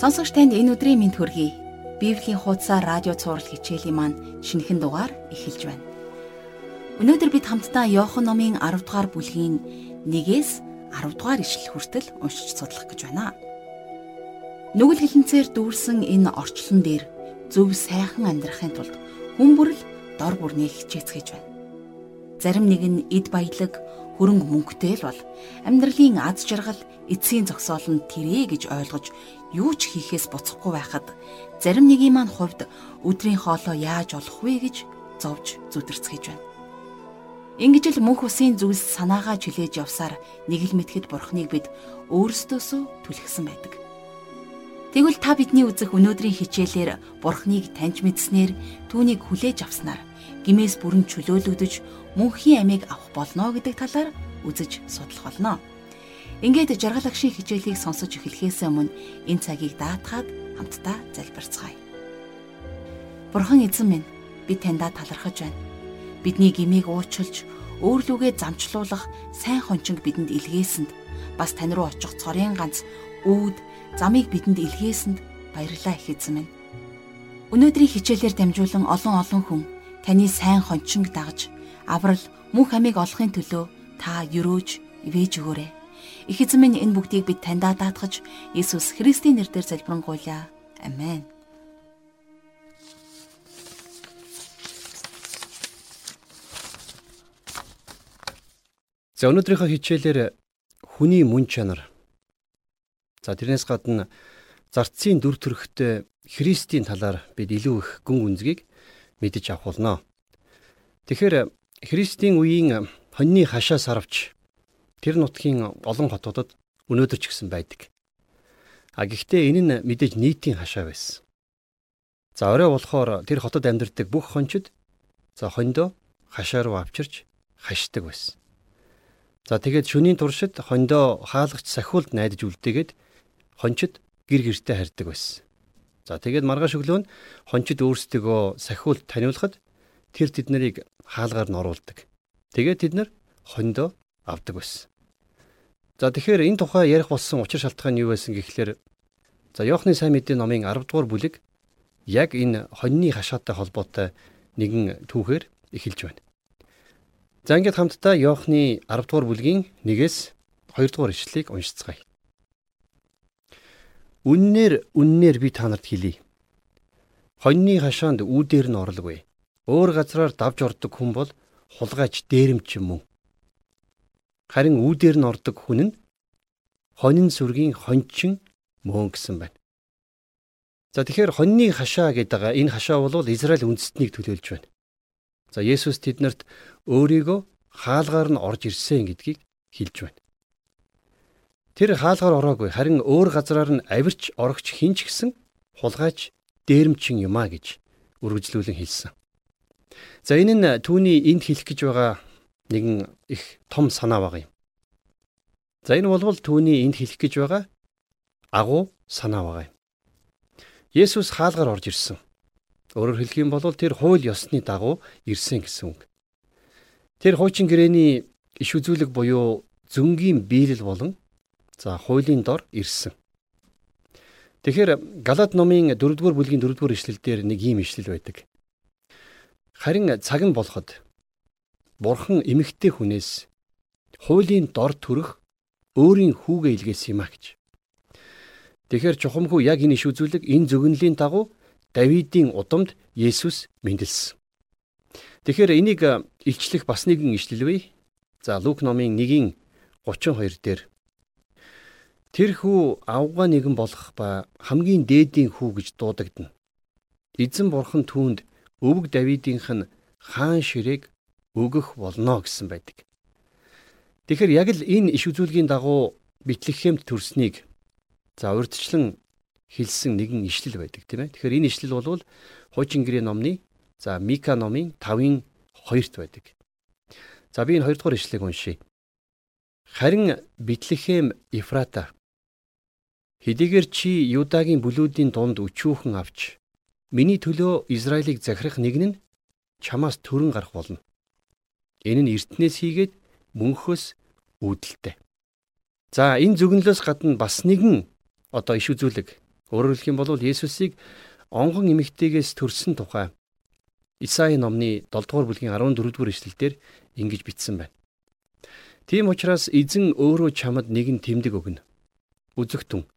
Сонсогч танд энэ өдрийн мэнд хүргэе. Библийн хуудасаар радио цаурал хичээлийн маань шинэхэн дугаар эхэлж байна. Өнөөдөр бид хамтдаа Иохан номын 10 дугаар бүлгийн 1-ээс 10 дугаар ишлэл хүртэл уншиж судлах гэж байна. Нүгэл хилэнцээр дүүрсэн энэ орчлон дээр зөв сайхан амьдрахын тулд хүн бүрл дор бүрнийг хичээцгээж байна. Зарим нэг нь эд баялаг, хөрөнгө мөнгөтэй л бол амьдралын аз жаргал, эцсийн зогсоол нь тэрэ гэж ойлгож юу ч хийхээс буцахгүй байхад зарим нэгийн маань хувьд өдрийн хоолоо яаж олох вэ гэж зовж зүтэрцгийж байна. Ингэж л мөнх усын зүйлс санаагаа чилээж явсаар нэг л мэтгэд бурхныг бид өөрсдөөсөө түлхсэн байдаг. Тэгвэл та бидний үзэх өнөөдрийн хичээлээр бурхныг таньж мэдснээр түүнийг хүлээж авснаар гимээс бүрэн чөлөөлөгдөж мөнхийн амийг авах болно гэдэг талаар үзэж судлах болно. Ингээд жаргал агшийн хичээлийг сонсож эхлэхээс өмнө энэ цагийг даатгаад хамтдаа залбирцгаая. Бурхан эзэн минь би таньдаа талархаж байна. Бидний гмийг уучлж, өөрлөгөө замчлуулах сайн хончинг бидэнд илгээсэнд бас тань руу очих цорын ганц үүд замыг бидэнд илгээсэнд баярлалаа их эзэн минь. Өнөөдрийн хичээлээр дамжуулан олон олон хүн таны сайн хончинг дагж аврал мөнх амийг олохын төлөө та өрөөж ивэж өгөөрэй. Их эзэн минь энэ бүгдийг бид таньдаа даатгаж Иесус Христийн нэрээр залбирanгуйлаа. Амен. За өнөөдрийнхөө хичээлээр хүний мөн чанар. За тэрнээс гадна зарцын дүр төрхтэй Христийн талаар бид илүү их гүн гүнзгийг мэдэж авах болно. Тэгэхээр Христийн үеийн хоньны хашаа сарвч тэр нутгийн олон хотуудад өнөөдөр ч гэсэн байдаг. А гэхдээ энэ нь мэдээж нийтийн хашаа байсан. За орой болохоор тэр хотод амьдардаг бүх хончид за хондоо хашаа руу авчирч хашдаг байсан. За тэгээд шөнийн туршид хондоо хаалгач сахиулд найдаж үлдээгээд хончид гэр гертэ харьдаг байсан. За тэгээд маргааш өглөө нь хончид өөрсдөө сахиулд таниулахад тэр тэд нарыг хаалгаар нь оруулдаг. Тэгээд тэд нар хондоо авдаг байсан. За тэгэхээр энэ тухай ярих болсон учир шалтгаан нь юу байсан гэхлээр за Иохны сайн мэдээ номын 10 дугаар бүлэг яг энэ хоньны хашаатай холбоотой нэгэн түүхээр эхэлж байна. За ингээд хамтдаа Иохны 10 дугаар бүлгийн 1-ээс 2 дугаар ишлэлийг уншицгаая. Үннээр үннээр би та нарт хэлье. Хоньны хашаанд үүдээр нь орлоггүй. Өөр газраар давж ордог хүн бол хулгайч дээрэмч юм уу? Харин үүдээр нь ордог хүн нь хонин сүргийн хончин мөн гэсэн байна. За тэгэхээр хоньны хашаа гэдэг энэ хашаа бол Израиль үндэстнийг төлөөлж байна. За Есүс тэднэрт өөрийгөө хаалгаар нь орж ирсэн гэдгийг хэлж байна. Тэр хаалгаар ороогүй харин өөр газраар нь авирч орогч хинч гисэн хулгайч дээрмчин юмаа гэж үргэлжлүүлэн хэлсэн. За энэ нь түүний энд хэлэх гэж байгаа нэгэн их том санаа баг юм. За энэ болвол түүний энд хэлэх гэж байгаа агуу санаа байгаа юм. Есүс хаалгаар орж ирсэн. Өөрөөр хэлэх юм бол тэр хууль ёсны дагуу ирсэн гэсэн үг. Тэр хуучин гэрээний иш үзүүлэг буюу зөнгийн биелэл болон за хуулийн дор ирсэн. Тэгэхээр Галат номын 4-р бүлгийн 4-р ишлэлдэр нэг ийм ишлэл байдаг. Харин цаг нь болоход Бурхан эмэгтэй хүнээс хуулийн дор төрөх өөрийн хүүгээ илгээсэн юм а гэж. Тэгэхээр чухамхүү яг энэ иш үзүүлэг энэ зөвгөнлийн дагуу Давидын удамд Есүс мэндэлсэн. Тэгэхээр энийг илчлэх бас нэгэн ишлэл вэ? За Лук номын 1-ийн 32 дээр Тэр хүү авгаа нэгэн болох ба хамгийн дээдийн хүү гэж дуудагдана. Эзэн бурхан түүнд өвөг Давидынх нь хаан ширээг өгөх болно гэсэн байдаг. Тэгэхээр яг л энэ иш үзүүлгийн дагуу Битлехемд төрснийг за урдчлан хэлсэн нэгэн ишлэл байдаг тийм ээ. Тэгэхээр энэ ишлэл бол хуучин гэрээ номны за Мика номын 5-ын 2-т байдаг. За би энэ 2 дугаар ишлэгийг уншийе. Харин Битлехем Ефрата хэдийгээр чи Юдагийн бүлүүдийн дунд өчүүхэн авч миний төлөө Израилийг захирах нэг нь чамаас төрөн гарах болно. Энэ нь эртнээс хийгээд мөнхөөс үүдэлтэй. За энэ зөвгнлөөс гадна бас нэгэн одоо иш үзүүлэг Өөрөөр хэлэх юм бол Есүсийг онгон эмэгтэйгээс төрсөн тухай Исаи номны 7 дугаар бүлгийн 14 дугаар ишлэлдэр ингэж бичсэн байна. Тийм учраас эзэн өөрөө чамд нэгэн тэмдэг өгнө. Үзэгтэн.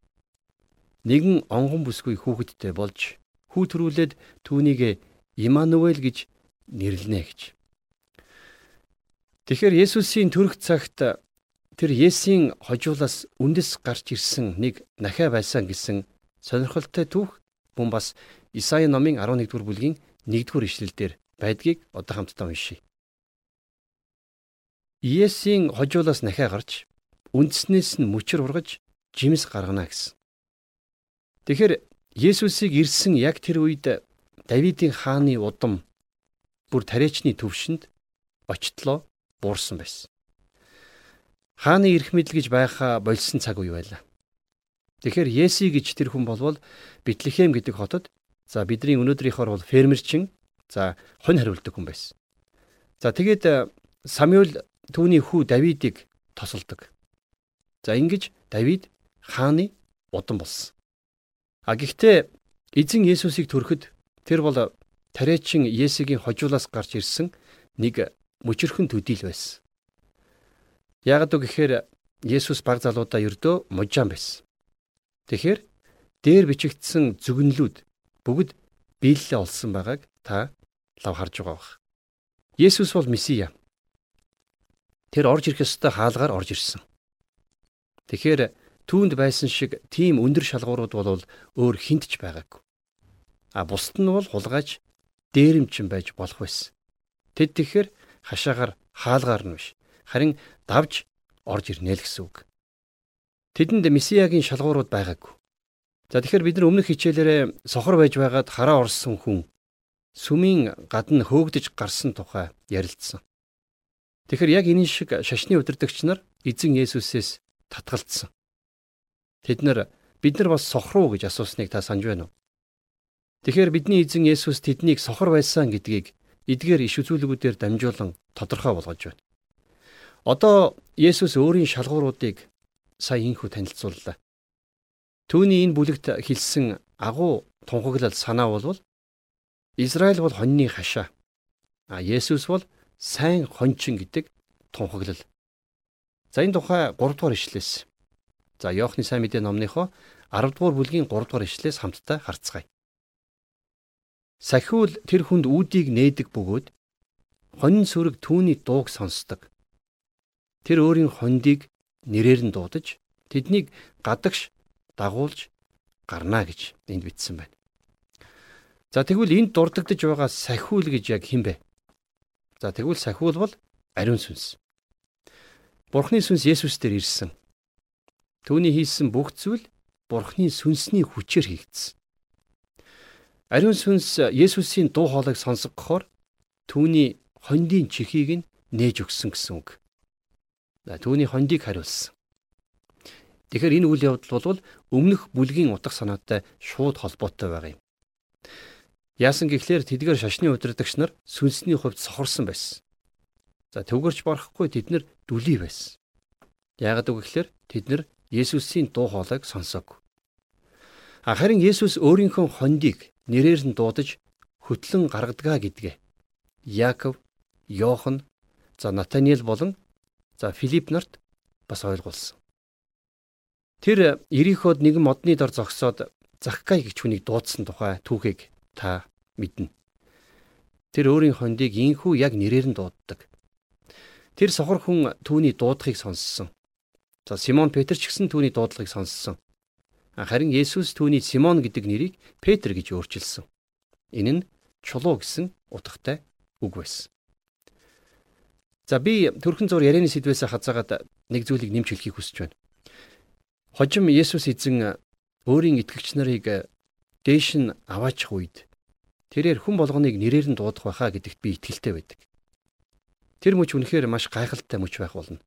Нэгэн онгон бүсгүй хүүхэдтэй болж хүү төрүүлээд түүнийг Имануэль гэж нэрлэнэ гэж. Тэгэхээр Есүсийн төрөх цагт тэр Есийн хожуулаас үндэс гарч ирсэн нэг нахаа байсан гэсэн сонирхолтой түүх мөн бас Исаи номын 11-р бүлгийн 1-р ишлэлдэр байдгийг одоо хамтдаа уншийе. Есийн хожуулаас нахаа гарч үндснээс нь мөчөр ургаж жимс гаргана гэсэн. Тэгэхээр Есүсийг ирсэн яг тэр үед Давидын хааны удам бүр тариачны төвшөнд очихлоо буурсан байсан. Хааны эрх мэдэл гэж байхаа болсон цаг үе байлаа. Тэгэхээр Еси гэж тэр хүн болвол Бэтлехэм гэдэг хотод за бидний өнөөдрийнхоор бол фермерчин за хонь хариулдаг хүн байсан. За тэгээд э, Самуэль түүний хүү Давидыг тосолдог. За ингэж Давид хааны удам болсон. А гэхдээ эзэн Есүсийг төрөхөд тэр бол тариачин Есигийн хожуулаас гарч ирсэн нэг мөчөрхөн төдийл байсан. Ягд гэхээр Есүс баг залуудаа ердөө можаан байсан. Тэгэхээр дээр бичигдсэн зүгнэлүүд бүгд биелэлээ олсон байгааг та лав харж байгаа бах. Есүс бол Месиа. Тэр орж ирэх ёстой хаалгаар орж ирсэн. Тэгэхээр түүнд байсан шиг тийм өндөр шалгуурууд бол өөр хинт ч байгаагүй. А бусд нь бол хулгайч дээрэмчин байж болох байсан. Тэд тэгэхээр хашаагаар хаалгаар нь биш харин давж орж ирнэ л гэсэн үг. Тэдэнд месиагийн шалгуурууд байгаагүй. За тэгэхээр бид нар өмнөх хичээлээрээ сохор байж байгаад хараа орсон хүн сүмийн гадна хөөгдөж гарсан тухай ярилцсан. Тэгэхээр яг энэ шиг шашны удирдагч нар эзэн Есүсээс татгалцсан. Тэд нар бид нар бас сохруу гэж асуусныг та санаж байна уу? Тэгэхээр бидний эзэн Есүс тэднийг сохор байсан гэдгийг эдгээр иш үзүүлгүүдээр дамжуулан тодорхой болгож байна. Одоо Есүс өөрийн шалгууруудыг сая инхүү танилцууллаа. Түүний энэ бүлэгт хэлсэн агуу тунхаглал санаа бол Израиль бол хоньны хашаа. А Есүс бол сайн хончин гэдэг тунхаглал. За энэ тухай 3 дугаар ишлээс. За Иохны сайн мэдээ номныхоо 10 дугаар бүлгийн 3 дугаар ишлээс хамтдаа харцгаая. Сахиул тэр хүнд үүдийг нээдэг бөгөөд хонин сүрэг түүний дууг сонсдог. Тэр өөрийн хондийг нэрээр нь дуудаж тэднийг гадагш дагуулж гарна гэж энд бичсэн байна. За тэгвэл энд дурддагдж байгаа сахиул гэж яг хэн бэ? За тэгвэл сахиул бол ариун сүнс. Бурхны сүнс Есүс дээр ирсэн. Түүний хийсэн бүх зүйл Бурхны сүнсний хүчээр хийгдсэн. Ариун сүнс Есүсийн дуу хоолойг сонсгохоор түүний хондийн чихийг нь нээж өгсөн гэсэн үг. Түүний хондийг хариулсан. Тэгэхээр энэ үйл явдал бол өмнөх бүлгийн утга санаатай шууд холбоотой байгаа юм. Яасан гэхлээр тэдгээр шашны удирдагч нар сүнсний хувьд сохорсон байсан. За төвгөрч барахгүй тэд нар дүлий байсан. Яагаад үг гэхлээр тэд нар Есүсийн дуу хоолойг сонсоогүй. Харин Есүс өөрийнхөө хондийг нэрээр нь дуудаж хөтлөн гаргадаг гэдгээ Яаков, Йохан, за Натаниэл болон За Филипп нарт бас ойлгуулсан. Тэр Ириход нэгэн модны дор зогсоод Захкай гэж хүнийг дуудсан тухай түүхийг та мэднэ. Тэр өөрийн хондийг инхүү яг нэрээр нь дууддаг. Тэр сохор хүн түүний дуудахыг сонссон. За Симон Петр ч гэсэн түүний дуудлагыг сонссон. Харин Есүс түүний Симон гэдэг нэрийг Петр гэж өөрчилсөн. Энэ нь чулуу гэсэн утгатай үг байсан. За би төрхөн зур ярианы сэдвээс хазаагаад нэг зүйлийг нэмж хэлхийг хүсэж байна. Хожим Есүс эзэн өөрийн итгэгч нарыг дээш нь аваачих үед тэрээр хүн болгоныг нэрээр нь дуудах байхаа гэдэгт би итгэлтэй байдаг. Тэр мөч үнэхээр маш гайхалтай мөч байх болно.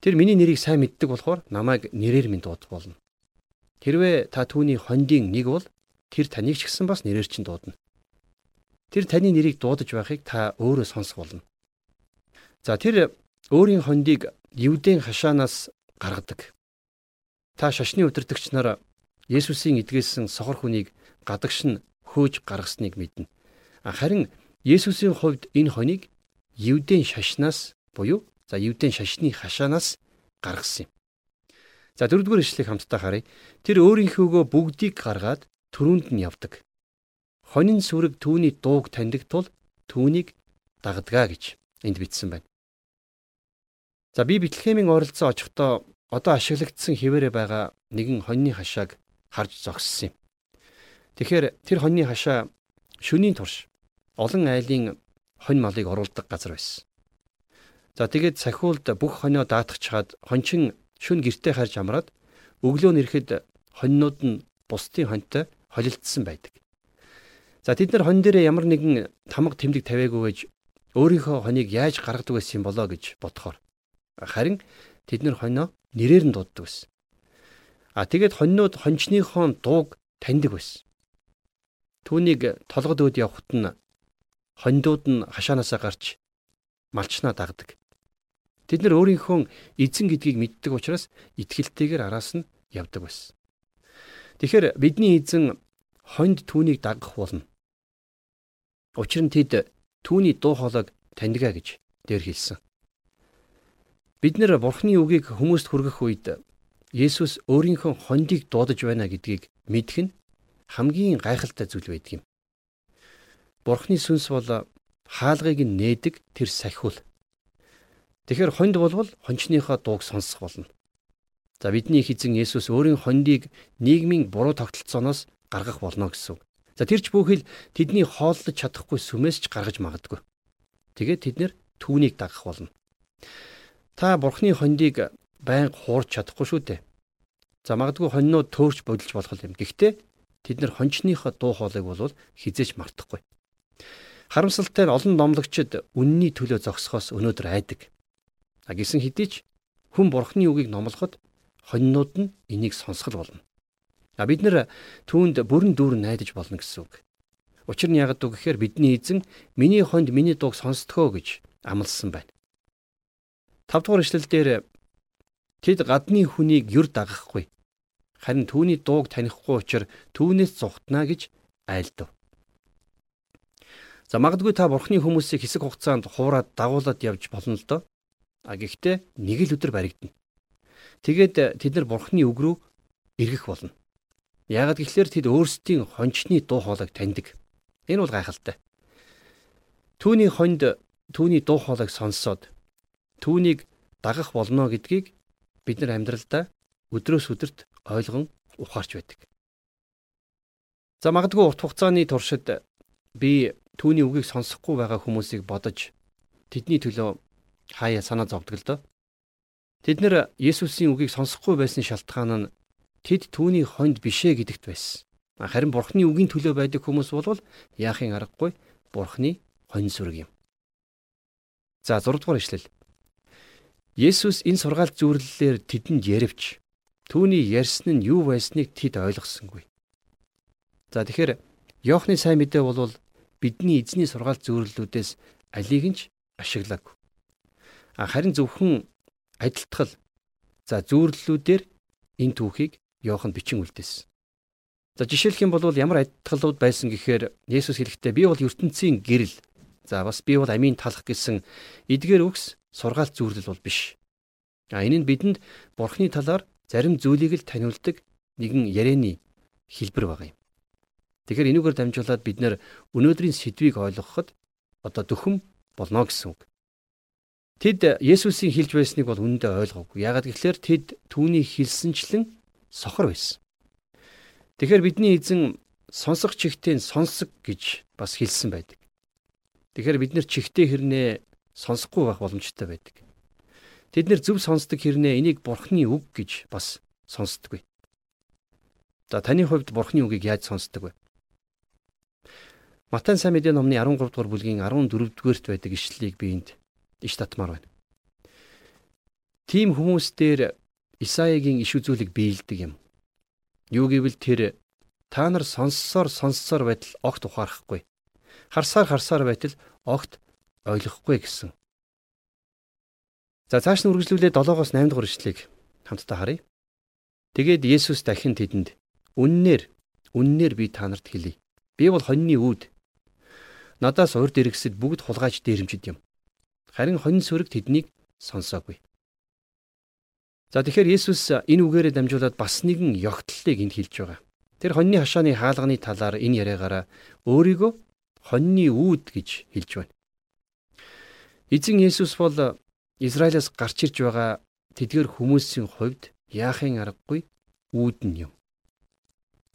Тэр миний нэрийг сайн мэддэг болохоор намайг нэрээр минь дуудах болно. Хэрвээ та түүний хондийн нэг бол тэр таныг ч гэсэн бас нэрээр чинь дуудана. Тэр таны нэрийг дуудаж байхыг та өөрөө сонсох болно. За тэр өөрийн хондийг Евдийн хашаанаас гаргадаг. Та шашны удирдагч нар Есүсийн эдгээсэн сохор хүнийг гадагш нь хөөж гаргасныг мэднэ. Харин Есүсийн хувьд энэ хоныг Евдэн шашнаас буюу за Евдэн шашны хашаанаас гаргасан юм. За дөрөвдүгээр ишлэгийг хамтдаа харъя. Тэр өөрийнхөөгөө бүгдийг гаргаад төрөнд нь явдаг. Хонин сүрэг түүний дууг таньдаг тул түүнийг дагдагаа гэж энд бичсэн байна. За би Бэтлехемийн ойролцоо очихдоо одоо ашиглагдсан хിവэрэ байгаа нэгэн хоньны хашааг харж зогссон юм. Тэгэхээр тэр хоньны хашаа шөнийн турш олон айлын хонь малыг оруулдаг газар байсан. За тэгээд сахиулд бүх хонио даатгачаад хончин шүн гертэ харж амраад өглөө нэрэхэд хоньнууд нь бусдын хоньтой холилдсон байдаг. За тэд нар хонь дээр ямар нэгэн тамга тэмдэг тавиагүй байж өөрийнхөө хонийг яаж гаргадаг байсан юм болоо гэж бодохоор харин тэд нар хонио нэрээр нь дууддаг байсан. А тэгээд хоньнууд хончныхоо дууг таньдаг байсан. Түүнийг толгод өд явхад нь хоньдууд нь хашаанаасаа гарч малчнаа дагдаг. Тэд нар өөрийнхөө эзэн гэдгийг мэддэг учраас итгэлтэйгээр араас нь явдаг байсан. Тэгэхээр бидний эзэн хоньд түүнийг дагах болно. Учир нь тэд түүний дуу хоолойг таньдгаа гэж дээр хэлсэн. Бид нэр Бурхны үгийг хүмүүст хүргэх үед Есүс өөрийнхөө хондийг дуудаж байна гэдгийг мэдэх нь хамгийн гайхалтай зүйл байдаг юм. Бурхны сүнс бол хаалгыг нээдэг тэр сахиул. Тэгэхээр хонд болвол хончныхоо дууг сонсох болно. За бидний эзэн Есүс өөрийн хондийг нийгмийн буруу тогтолцооноос гаргах болно гэсэн. За тэрч бүхэл тэдний хооллож чадахгүй сүмээс ч гаргаж магадгүй. Тэгээд тэд нэр түүнийг дагах болно. Та бурхны хондийг байнга хуурч чадахгүй шүү дээ. За магадгүй хоньнууд төөрч бодилж болох юм. Гэхдээ тэд нар хончныхоо дуу хоолойг бол хизээч мартахгүй. Харамсалтай нь олон номлогчид үнний төлөө зогсохоос өнөөдөр айдаг. А гисэн хэдий ч хүн бурхны үгийг номлоход хоньнууд нь энийг сонсгол болно. А бид нар түүнд бүрэн дүүр найдаж болно гэсэн үг. Учир нь яагаад үг гэхээр бидний эзэн миний хонд миний дууг сонсдгоо гэж амласан байна. 5 дугаар эшлэл дээр Тэд гадны хүнийг юр дагахгүй. Харин түүний дууг танихгүй учраас түүнээс зугтана гэж айлдав. За магадгүй та бурхны хүмүүсийг хэсэг хугацаанд хуураад дагуулад явж болно л доо. А гэхдээ нэг л өдөр баригдана. Тэгээд тэд нар бурхны үг рүү эргэх болно. Яагад гэхлээр тэд өөрсдийн хончны дуу хоолойг таньдаг. Энэ бол гайхалтай. Түүний хонд түүний дуу хоолойг сонсоод түүнийг дагах болно гэдгийг бид нар амьдралдаа өдрөөс өдөрт ойлгон ухаарч байдаг. За магадгүй урт хугацааны туршид би түүний үгийг сонсохгүй байгаа хүмүүсийг бодож тэдний төлөө хаяа санаа зовдөг л доо. Тэд нэр Есүсийн үгийг сонсохгүй байсан шалтгаан нь тэд түүний хоньд бишээ гэдэгт байсан. Харин Бурхны үгийн төлөө байдаг хүмүүс бол яахын аргагүй Бурхны хонь сүрэг юм. За 6 дугаар ишлэл. Есүс энэ сургаалт зүйрлэлээр тэдэнд яревч түүний ярьсан нь юу байсныг тэд ойлгосонгүй. За тэгэхээр Иохны сайн мэдээ бол бидний эзний сургаалт зүйрлэлүүдээс алийг нь ашиглаагүй. Харин зөвхөн адилтгал за зүйрлэлүүдээр энэ түүхийг Иохан бичин үлдээсэн. За жишээлх юм бол ямар адилтгалууд байсан гэхээр Есүс хэлэхдээ би бол ертөнцийн гэрэл. За бас би бол амийн талах гэсэн эдгээр үгс сургаалт зүйрлэл бол биш. А энэ нь бидэнд бурхны талаар зарим зүйлийг л таниулдаг нэгэн ярианы хэлбэр байгаа юм. Тэгэхээр энүүгээр дамжуулаад бид нэр өнөөдрийн сэдвийг ойлгоход одоо дөхөм болно гэсэн үг. Тэд Есүсийн хэлж байсныг бол үнэндээ ойлгоогүй. Яагаад гэвэл тэд түүний хэлсэнчлэн сохор байсан. Тэгэхээр бидний эзэн сонсох чихтэн сонсог гэж бас хэлсэн байдаг. Тэгэхээр бид нар чихтэй хэрнээ сонсохгүй байх боломжтой байдаг. Тэд нэр зөв сонсдог хэрнээ энийг бурхны үг гэж бас сонсдоггүй. За таны хувьд бурхны үгийг яаж сонсдог вэ? Матай сайн мэдээ номны 13 дугаар бүлгийн 14 дугаарт байдаг ишлэлийг би энд иш татмаар байна. Тим хүмүүс дээр Исаигийн иш үзүүлэг биелдэг юм. Юу гэвэл тэр та нар сонссоор сонссоор байтал огт ухаарахгүй. Харсаар харсаар байтал огт ойлгохгүй гэсэн. За цааш нь үргэлжлүүлээд 7-оос 8 дугаар ишлэгийг хамтдаа харъя. Тэгээд Есүс дахин тэдэнд Үннээр үннээр би та нарт хэлье. Би бол хоньны үүд. Надаас урд иргэсэд бүгд хулгайч дээрэмчд юм. Харин хонь сүрэг тэднийг сонсоогүй. За тэгэхээр Есүс энэ үгээрээ дамжуулаад бас нэгэн ёгтлолыг энд хэлж байгаа. Тэр хоньны хашааны хаалганы талаар энэ яриагаараа өөрийгөө хоньны үүд гэж хэлж байна. Эзэн Есүс бол Израилаас гарч ирж байгаа тэдгэр хүмүүсийн хувьд яахын аргагүй үүд нь юм.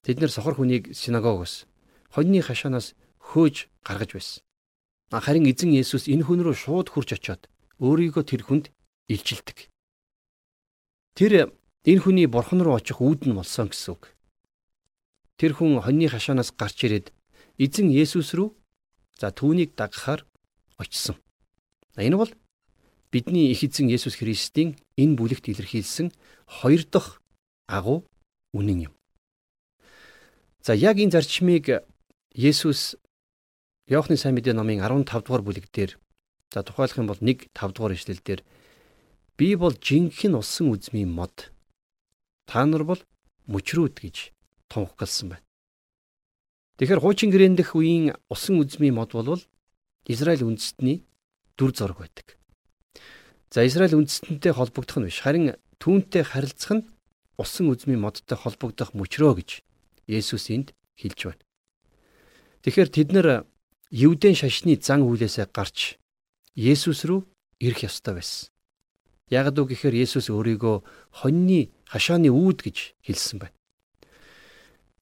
Тэд нэр сохор хүнийг синагогоос хоньны хашаанаас хөөж гаргаж байсан. Харин эзэн Есүс энэ хүн рүү шууд хурж очиод өөрийгөө тэр хүнд илчилдэг. Тэр энэ хүний бурхан руу очих үүд нь болсон гэсэн үг. Тэр хүн хоньны хашаанаас гарч ирээд эзэн Есүс рүү за түүнийг дагахаар очсон. Энэ бол бидний их эзэн Есүс Христийн энэ бүлэгт илэрхийлсэн хоёр дахь агуу үнэн юм. За яг энэ зарчмыг Есүс Иохны сайн мэдээ номын 15 дугаар бүлэг дээр за тухайлах юм бол 1 5 дугаар ишлэл дээр Би бол жинхэнэ усан үзмийн мод. Та нар бол мөчрүүд гэж тунхагласан байна. Тэгэхээр хуучин гэрээн дэх үеийн усан үзмийн мод бол Израиль үндэстний дүр зураг байдаг. За Израиль үндэстэнтэй холбогдох нь биш харин түүнтэй харилцах нь усан үзмийн модтой холбогдох мөчрөө гэж Есүс энд хэлж байна. Тэгэхээр тэд нар Евдэн шашны зан үйлээсээ гарч Есүс рүү ирэх ёстой байсан. Яг үг гэхээр Есүс өөрийгөө хоньны хашааны үүд гэж хэлсэн байна.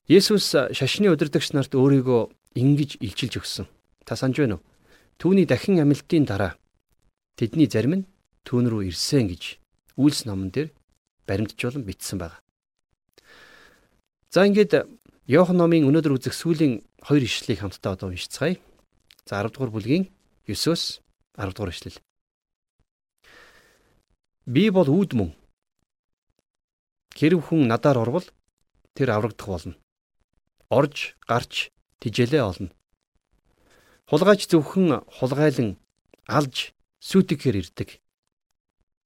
Есүс шашны удирдагч нарт өөрийгөө ингэж илчилж өгсөн. Та санаж байна уу? Түүний дахин амилтын дараа тэдний зарим нь түүн рүү ирсэн гэж Үйлс номон дээр баримтжуулан бичсэн байна. За ингээд Иохан номын өнөөдөр үзэх сүүлийн хоёр ишлэлийг хамтдаа одоо уншицгаая. За 10 дугаар бүлгийн 9-өөс 10 дугаар ишлэл. Би бол үүд мөн. Хэрв хүн надаар орвол тэр аврагдах болно. Орж, гарч, тижээлээ олно. Хулгайч зөвхөн хулгайлан алж сүйтгэхээр ирдэг.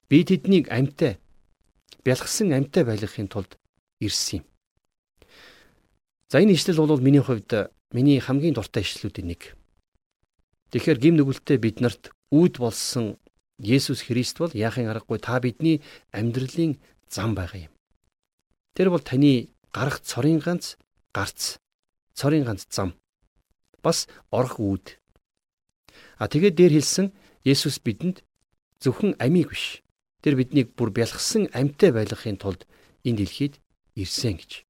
Би тэднийг амьтаа бялхсан амьтаа байлгахын тулд ирсэн юм. За энэ ишлэл бол миний хувьд миний хамгийн дуртай ишлэлүүдийн нэг. Тэгэхээр гим нүгэлтэд бид нарт үүд болсон Есүс Христ бол яахын аргагүй та бидний амьдралын зам байгаа юм. Тэр бол таны гарах цорын ганц гарц, цорын ганц зам. Бас орох үүд. А тэгээд дээр хэлсэн Есүс бидэнд зөвхөн амийг биш. Тэр биднийг бүр бялхсан амьтаа байлгахын тулд энэ дэлхийд ирсэн гэж.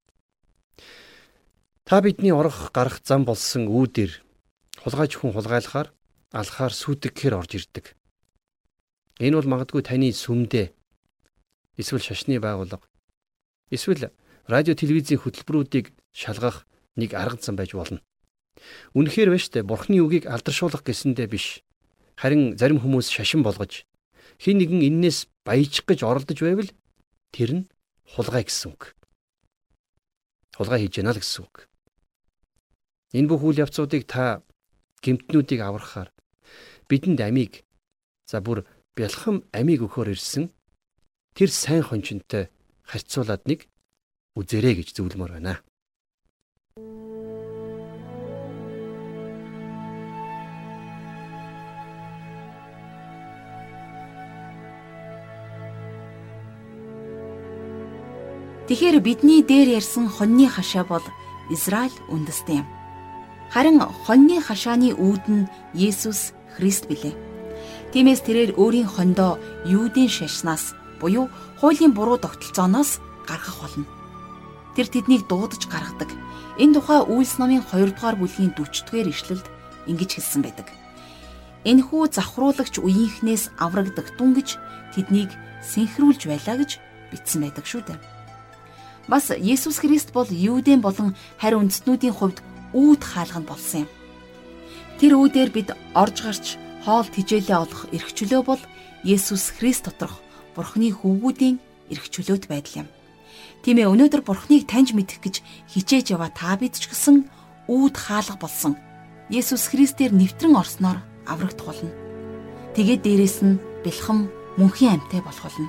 Та бидний орох гарах зам болсон үүдээр хулгайч хүн хулгайлахаар алхаар сүйтгэхээр орж ирдэг. Энэ бол магадгүй таны сүмдээ эсвэл шашны байгууллага эсвэл радио телевизийн хөтөлбөрүүдийг шалгах нэг арга зам байж болно. Үнэхээр байна штэ бурхны үгийг алдаршуулах гэсэндээ биш. Харин зарим хүмүүс шашин болгож хин нэгэн эннээс баяжих гэж оролдож байвал тэр нь хулгай гэсэн үг. Хулгай хийж яана л гэсэн үг. Энэ бүх үйл явцуудыг та гэмтнүүдийг аврахаар бидэнд амийг за бүр бялхам амийг өгөхөр ирсэн тэр сайн хончинтой харьцуулаад нэг үзэрэй гэж зөвлөмөр байна. Тэгэхээр бидний дээр ярьсан хоньны хашаа бол Израиль үндэстэн юм. Харин хоньны хашааны үүд нь Есүс Христ билээ. Тиймээс тэрээр өөрийн хондоо юудын шашнаас буюу хуулийн буруу тогтолцооноос гаргах болно. Тэр тэднийг дуудаж гаргадаг. Энэ тухай Үйлс номын 2 дугаар бүлгийн 40-р ишлэлд ингэж хэлсэн байдаг. Энэхүү завхруулагч үеийнхнээс аврагдаг дүнгэж тэднийг синхруулж байлаа гэж бичсэн байдаг шүү дээ. Бас Есүс Христ бол Юудын болон харь үндэстнүүдийн хувьд үүд хаалганд болсон юм. Тэр үүдээр бид орж гарч хоол тижээлээ олох эрх чөлөө бол Есүс Христ доторх Бурхны хөвгүүдийн эрх чөлөөт байдал юм. Тийм ээ өнөөдөр Бурхныг таньж мэдэх гэж хичээж яваа та бид ч гэсэн үүд хаалга болсон Есүс Христээр нэвтрэн орсноор аврагдах болно. Тэгээд дээрэс нь бэлхэм мөнхийн амьтаа болох болно.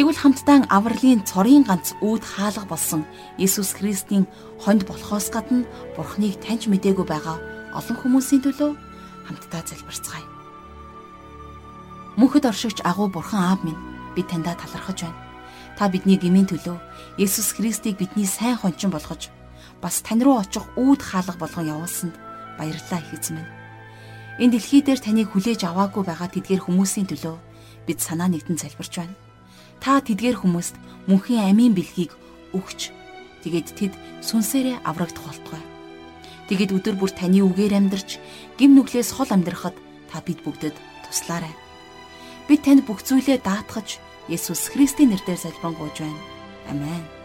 Тэгвэл хамтдаа авралын цорын ганц үүд хаалга болсон Иесус Христийн хонд болохоос гадна Бурхныг таньж мэдээгүй байгаа олон хүмүүсийн төлөө хамтдаа залбирцгаая. Мөнхөд оршигч агуу Бурхан Аав минь би таньда талархаж байна. Та бидний гмийн төлөө Есүс Христийг бидний сайн хончин болгож бас тань руу очих үүд хаалга болгон явуулсанд баярлалаа их эзэн минь. Энэ дэлхий дээр таныг хүлээж аваагүй байгаа тэдгээр хүмүүсийн төлөө бид санаа нэгтэн залбирч байна. Та тэдгээр хүмүүст мөнхийн амийн бэлгийг өгч тэгээд тэд сүнсээрээ аврагдах болтугай. Тэгэд өдөр бүр таны үгээр амьдарч гим нүглээс хол амьдрахад та бид бүгдэд туслаарай. Бид танд бүх зүйлээ даатгаж Есүс Христийн нэрээр залбирanгуйж байна. Амен.